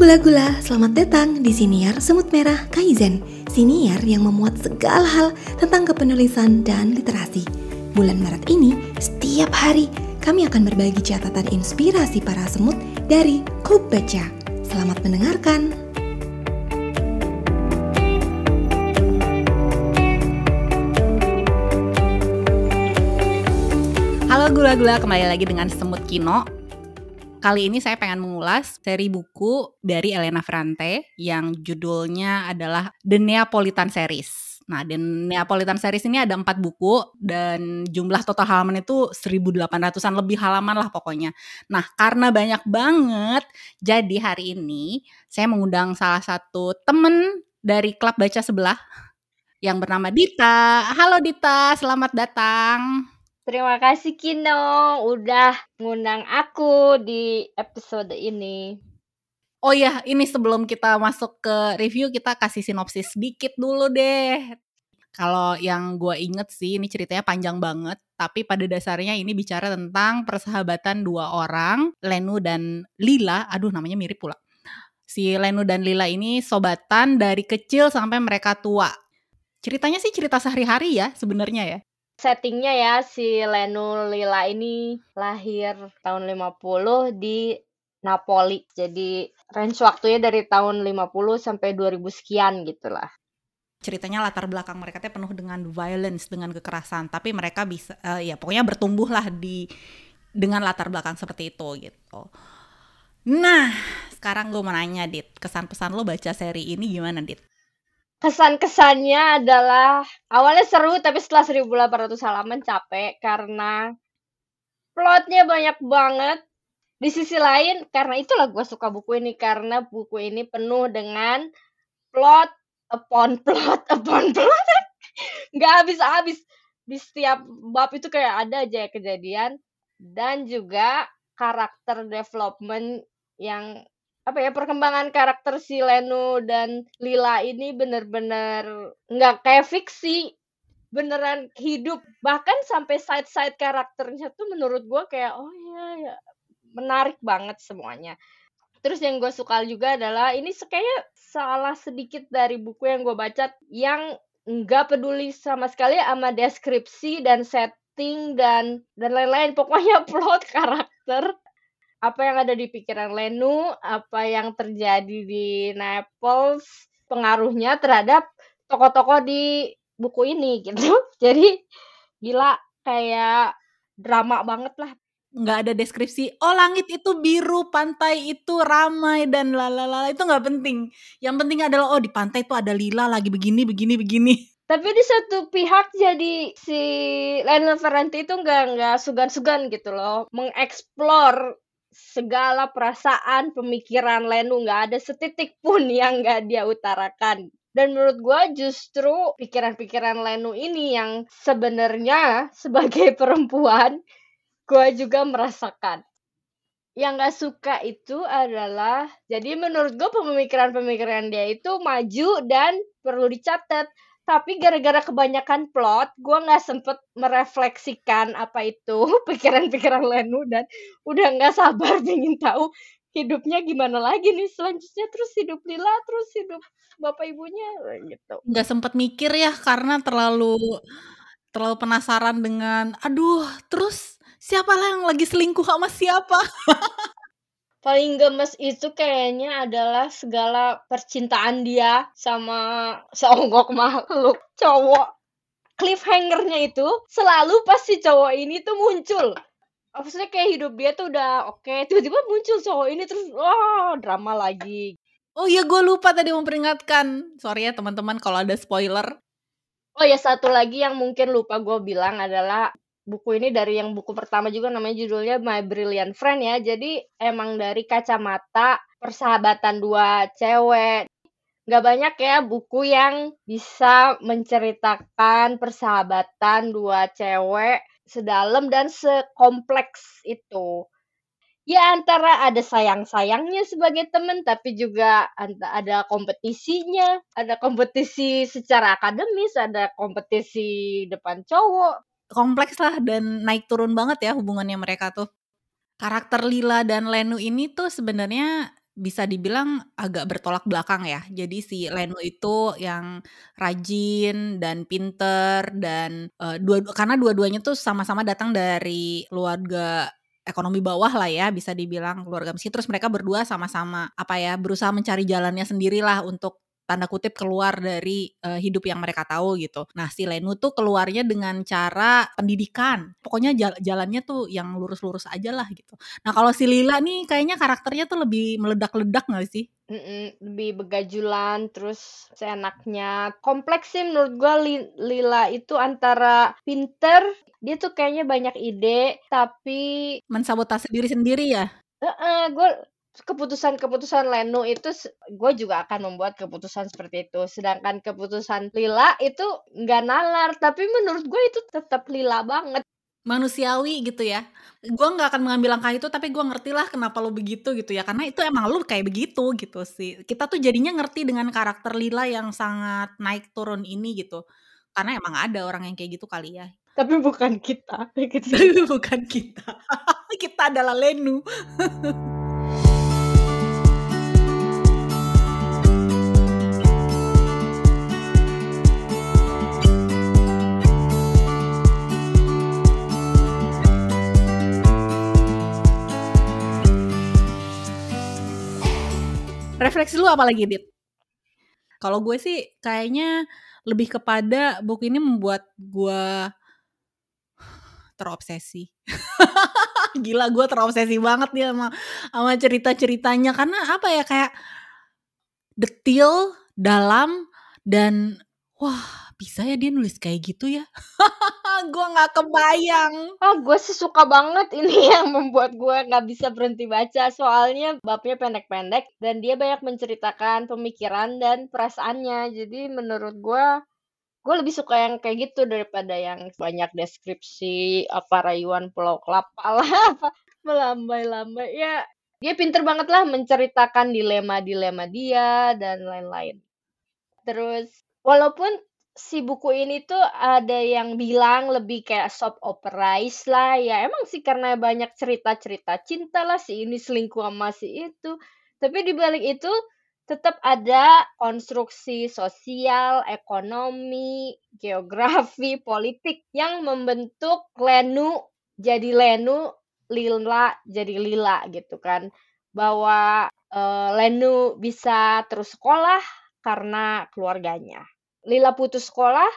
gula-gula, selamat datang di Siniar Semut Merah Kaizen. Siniar yang memuat segala hal tentang kepenulisan dan literasi. Bulan Maret ini, setiap hari kami akan berbagi catatan inspirasi para semut dari Klub Baca. Selamat mendengarkan. Halo gula-gula, kembali lagi dengan Semut Kino. Kali ini saya pengen mengulas seri buku dari Elena Ferrante yang judulnya adalah The Neapolitan Series. Nah, The Neapolitan Series ini ada empat buku dan jumlah total halaman itu 1800-an lebih halaman lah pokoknya. Nah, karena banyak banget, jadi hari ini saya mengundang salah satu temen dari klub baca sebelah yang bernama Dita. Halo Dita, selamat datang. Terima kasih Kino udah ngundang aku di episode ini. Oh ya, ini sebelum kita masuk ke review, kita kasih sinopsis sedikit dulu deh. Kalau yang gue inget sih, ini ceritanya panjang banget. Tapi pada dasarnya ini bicara tentang persahabatan dua orang, Lenu dan Lila. Aduh, namanya mirip pula. Si Lenu dan Lila ini sobatan dari kecil sampai mereka tua. Ceritanya sih cerita sehari-hari ya sebenarnya ya settingnya ya si Lenu Lila ini lahir tahun 50 di Napoli. Jadi range waktunya dari tahun 50 sampai 2000 sekian gitu lah. Ceritanya latar belakang mereka tuh penuh dengan violence, dengan kekerasan, tapi mereka bisa uh, ya pokoknya bertumbuh lah di dengan latar belakang seperti itu gitu. Nah, sekarang gue mau nanya Dit, kesan pesan lo baca seri ini gimana Dit? Kesan-kesannya adalah awalnya seru tapi setelah 1800 halaman capek karena plotnya banyak banget. Di sisi lain karena itulah gue suka buku ini karena buku ini penuh dengan plot upon plot upon plot. Nggak habis-habis. Di setiap bab itu kayak ada aja kejadian dan juga karakter development yang apa ya perkembangan karakter si Lenu dan Lila ini bener-bener nggak kayak fiksi. Beneran hidup. Bahkan sampai side side karakternya tuh menurut gue kayak oh iya ya menarik banget semuanya. Terus yang gue suka juga adalah ini kayaknya salah sedikit dari buku yang gue baca yang nggak peduli sama sekali sama deskripsi dan setting dan dan lain-lain. Pokoknya plot karakter apa yang ada di pikiran Lenu, apa yang terjadi di Naples, pengaruhnya terhadap tokoh-tokoh di buku ini gitu. Jadi gila kayak drama banget lah. Nggak ada deskripsi, oh langit itu biru, pantai itu ramai dan lalala, itu nggak penting. Yang penting adalah, oh di pantai itu ada lila lagi begini, begini, begini. Tapi di satu pihak jadi si Lionel Ferrante itu nggak nggak sugan-sugan gitu loh, mengeksplor segala perasaan, pemikiran Lenu nggak ada setitik pun yang nggak dia utarakan. Dan menurut gue justru pikiran-pikiran Lenu ini yang sebenarnya sebagai perempuan gue juga merasakan. Yang gak suka itu adalah, jadi menurut gue pemikiran-pemikiran dia itu maju dan perlu dicatat tapi gara-gara kebanyakan plot gue nggak sempet merefleksikan apa itu pikiran-pikiran Lenu dan udah nggak sabar ingin tahu hidupnya gimana lagi nih selanjutnya. Terus hidup Lila terus hidup bapak ibunya gitu. Nggak sempet mikir ya karena terlalu terlalu penasaran dengan aduh terus siapa lah yang lagi selingkuh sama siapa paling gemes itu kayaknya adalah segala percintaan dia sama seonggok makhluk cowok. Cliffhangernya itu selalu pas si cowok ini tuh muncul. Maksudnya kayak hidup dia tuh udah oke, okay. tiba-tiba muncul cowok ini terus wah oh, drama lagi. Oh iya gue lupa tadi memperingatkan. Sorry ya teman-teman kalau ada spoiler. Oh ya satu lagi yang mungkin lupa gue bilang adalah buku ini dari yang buku pertama juga namanya judulnya My Brilliant Friend ya. Jadi emang dari kacamata persahabatan dua cewek. Gak banyak ya buku yang bisa menceritakan persahabatan dua cewek sedalam dan sekompleks itu. Ya antara ada sayang-sayangnya sebagai temen, tapi juga ada kompetisinya, ada kompetisi secara akademis, ada kompetisi depan cowok, kompleks lah dan naik turun banget ya hubungannya mereka tuh. Karakter Lila dan Lenu ini tuh sebenarnya bisa dibilang agak bertolak belakang ya. Jadi si Lenu itu yang rajin dan pinter dan uh, dua karena dua-duanya tuh sama-sama datang dari keluarga ekonomi bawah lah ya bisa dibilang keluarga miskin terus mereka berdua sama-sama apa ya berusaha mencari jalannya sendirilah untuk tanda kutip keluar dari uh, hidup yang mereka tahu gitu. Nah si Lenu tuh keluarnya dengan cara pendidikan. Pokoknya jal jalannya tuh yang lurus-lurus aja lah gitu. Nah kalau si Lila nih kayaknya karakternya tuh lebih meledak-ledak gak sih? Mm-mm, lebih begajulan terus seenaknya kompleks sih menurut gue Lila itu antara pinter dia tuh kayaknya banyak ide tapi mensabotase diri sendiri ya uh -uh, gue keputusan-keputusan Leno itu gue juga akan membuat keputusan seperti itu. Sedangkan keputusan Lila itu nggak nalar, tapi menurut gue itu tetap Lila banget. Manusiawi gitu ya. Gue nggak akan mengambil langkah itu, tapi gue ngerti lah kenapa lo begitu gitu ya. Karena itu emang lo kayak begitu gitu sih. Kita tuh jadinya ngerti dengan karakter Lila yang sangat naik turun ini gitu. Karena emang ada orang yang kayak gitu kali ya. Tapi bukan kita. Tapi bukan kita. kita adalah Lenu. Refleksi lu apa lagi dit? Kalau gue sih kayaknya lebih kepada buku ini membuat gue terobsesi. Gila gue terobsesi banget nih sama sama cerita ceritanya karena apa ya kayak detil dalam dan wah bisa ya dia nulis kayak gitu ya gue nggak kebayang. Oh, gue sih suka banget ini yang membuat gue nggak bisa berhenti baca. Soalnya babnya pendek-pendek dan dia banyak menceritakan pemikiran dan perasaannya. Jadi menurut gue, gue lebih suka yang kayak gitu daripada yang banyak deskripsi apa rayuan pulau kelapa lah, apa melambai-lambai. Ya, dia pinter banget lah menceritakan dilema-dilema dia dan lain-lain. Terus, walaupun si buku ini tuh ada yang bilang lebih kayak soap operais lah ya emang sih karena banyak cerita-cerita cinta lah si ini selingkuh sama si itu tapi di balik itu tetap ada konstruksi sosial, ekonomi, geografi, politik yang membentuk Lenu jadi Lenu, Lila jadi Lila gitu kan. Bahwa uh, Lenu bisa terus sekolah karena keluarganya. Lila putus sekolah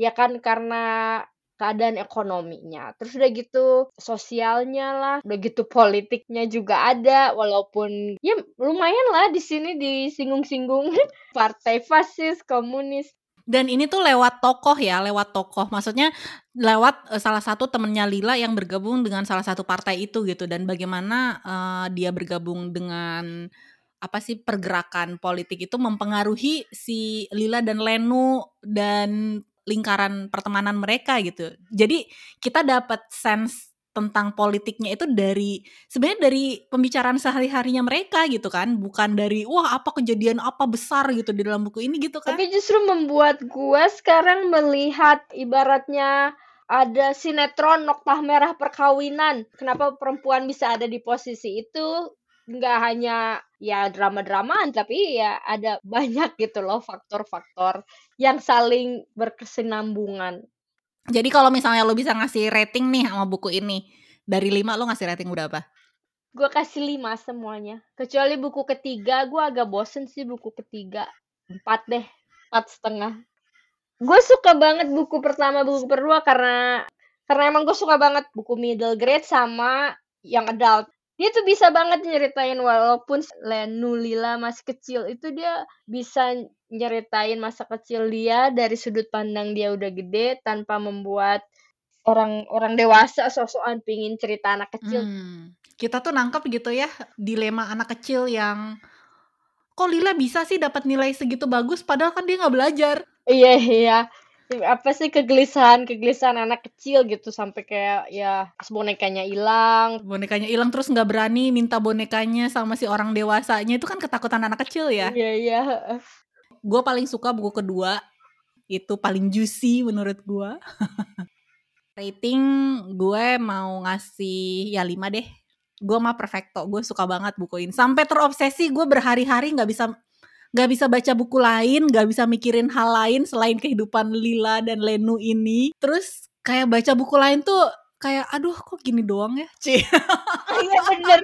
ya kan karena keadaan ekonominya. Terus udah gitu sosialnya lah, udah gitu politiknya juga ada walaupun ya lumayan lah di sini disinggung-singgung partai fasis, komunis. Dan ini tuh lewat tokoh ya, lewat tokoh. Maksudnya lewat uh, salah satu temennya Lila yang bergabung dengan salah satu partai itu gitu dan bagaimana uh, dia bergabung dengan apa sih pergerakan politik itu mempengaruhi si Lila dan Lenu dan lingkaran pertemanan mereka gitu. Jadi kita dapat sense tentang politiknya itu dari sebenarnya dari pembicaraan sehari-harinya mereka gitu kan, bukan dari wah apa kejadian apa besar gitu di dalam buku ini gitu kan. Tapi justru membuat gue sekarang melihat ibaratnya ada sinetron Noktah Merah Perkawinan. Kenapa perempuan bisa ada di posisi itu? Nggak hanya ya drama-dramaan tapi ya ada banyak gitu loh faktor-faktor yang saling berkesinambungan. Jadi kalau misalnya lo bisa ngasih rating nih sama buku ini dari lima lo ngasih rating berapa? Gue kasih lima semuanya. Kecuali buku ketiga, gue agak bosen sih buku ketiga. Empat deh, empat setengah. Gue suka banget buku pertama, buku kedua karena karena emang gue suka banget buku middle grade sama yang adult dia tuh bisa banget nyeritain walaupun Lenu Lila masih kecil itu dia bisa nyeritain masa kecil dia dari sudut pandang dia udah gede tanpa membuat orang-orang dewasa sosokan pingin cerita anak kecil. Hmm. Kita tuh nangkep gitu ya dilema anak kecil yang kok Lila bisa sih dapat nilai segitu bagus padahal kan dia nggak belajar. Iya iya apa sih kegelisahan kegelisahan anak kecil gitu sampai kayak ya bonekanya hilang. Bonekanya hilang terus nggak berani minta bonekanya sama si orang dewasanya. Itu kan ketakutan anak kecil ya? Iya iya. Gue paling suka buku kedua. Itu paling juicy menurut gue rating gue mau ngasih ya lima deh. Gue mah perfecto. Gue suka banget buku ini sampai terobsesi gue berhari-hari nggak bisa nggak bisa baca buku lain nggak bisa mikirin hal lain selain kehidupan Lila dan Lenu ini terus kayak baca buku lain tuh kayak aduh kok gini doang ya Ci Iya bener.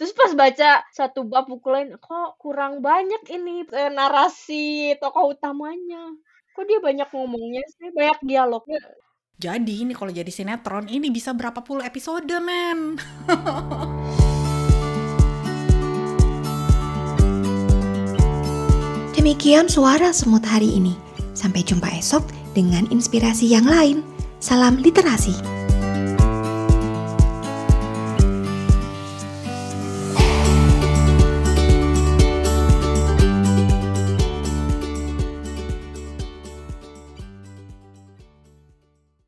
Terus pas baca satu bab buku lain, kok kurang banyak ini eh, narasi tokoh utamanya. Kok dia banyak ngomongnya sih, banyak dialognya. jadi ini kalau jadi sinetron ini bisa berapa puluh episode men Demikian suara semut hari ini. Sampai jumpa esok dengan inspirasi yang lain. Salam literasi.